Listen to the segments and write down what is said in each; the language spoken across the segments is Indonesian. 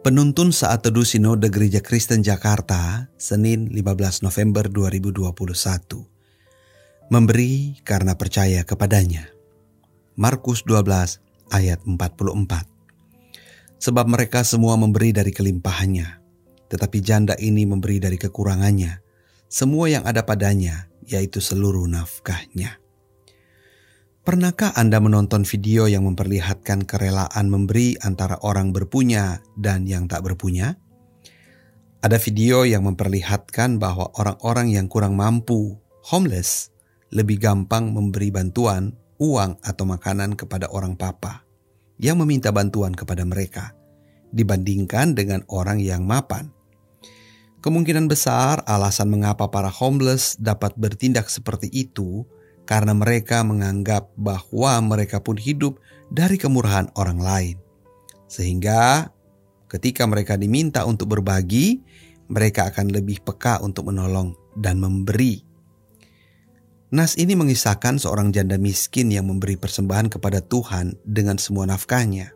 Penuntun saat teduh Sinode Gereja Kristen Jakarta, Senin 15 November 2021. Memberi karena percaya kepadanya. Markus 12 ayat 44. Sebab mereka semua memberi dari kelimpahannya, tetapi janda ini memberi dari kekurangannya, semua yang ada padanya, yaitu seluruh nafkahnya. Pernahkah Anda menonton video yang memperlihatkan kerelaan memberi antara orang berpunya dan yang tak berpunya? Ada video yang memperlihatkan bahwa orang-orang yang kurang mampu, homeless, lebih gampang memberi bantuan, uang atau makanan kepada orang papa yang meminta bantuan kepada mereka dibandingkan dengan orang yang mapan. Kemungkinan besar alasan mengapa para homeless dapat bertindak seperti itu karena mereka menganggap bahwa mereka pun hidup dari kemurahan orang lain. Sehingga ketika mereka diminta untuk berbagi, mereka akan lebih peka untuk menolong dan memberi. Nas ini mengisahkan seorang janda miskin yang memberi persembahan kepada Tuhan dengan semua nafkahnya.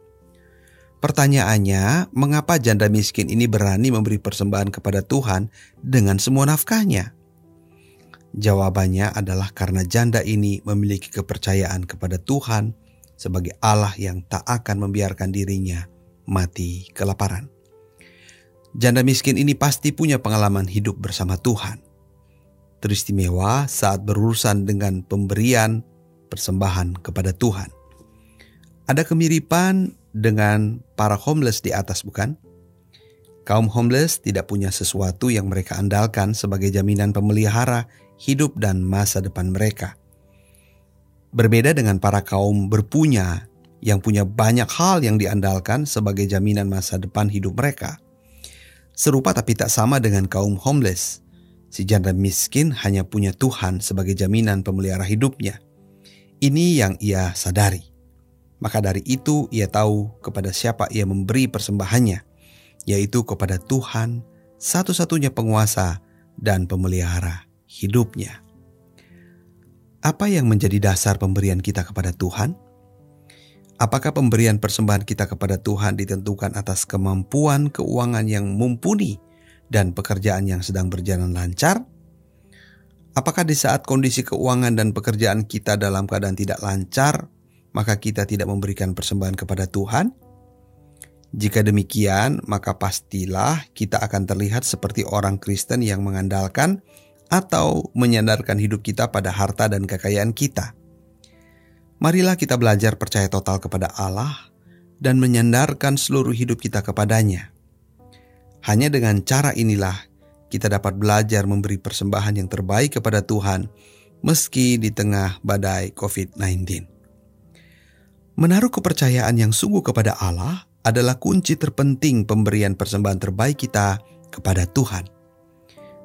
Pertanyaannya, mengapa janda miskin ini berani memberi persembahan kepada Tuhan dengan semua nafkahnya? Jawabannya adalah karena janda ini memiliki kepercayaan kepada Tuhan sebagai Allah yang tak akan membiarkan dirinya mati kelaparan. Janda miskin ini pasti punya pengalaman hidup bersama Tuhan. Teristimewa saat berurusan dengan pemberian persembahan kepada Tuhan. Ada kemiripan dengan para homeless di atas, bukan? Kaum homeless tidak punya sesuatu yang mereka andalkan sebagai jaminan pemelihara hidup dan masa depan mereka. Berbeda dengan para kaum berpunya yang punya banyak hal yang diandalkan sebagai jaminan masa depan hidup mereka. Serupa tapi tak sama dengan kaum homeless. Si janda miskin hanya punya Tuhan sebagai jaminan pemelihara hidupnya. Ini yang ia sadari. Maka dari itu ia tahu kepada siapa ia memberi persembahannya, yaitu kepada Tuhan, satu-satunya penguasa dan pemelihara hidupnya. Apa yang menjadi dasar pemberian kita kepada Tuhan? Apakah pemberian persembahan kita kepada Tuhan ditentukan atas kemampuan keuangan yang mumpuni dan pekerjaan yang sedang berjalan lancar? Apakah di saat kondisi keuangan dan pekerjaan kita dalam keadaan tidak lancar, maka kita tidak memberikan persembahan kepada Tuhan? Jika demikian, maka pastilah kita akan terlihat seperti orang Kristen yang mengandalkan atau menyandarkan hidup kita pada harta dan kekayaan kita. Marilah kita belajar percaya total kepada Allah dan menyandarkan seluruh hidup kita kepadanya. Hanya dengan cara inilah kita dapat belajar memberi persembahan yang terbaik kepada Tuhan meski di tengah badai COVID-19. Menaruh kepercayaan yang sungguh kepada Allah adalah kunci terpenting pemberian persembahan terbaik kita kepada Tuhan.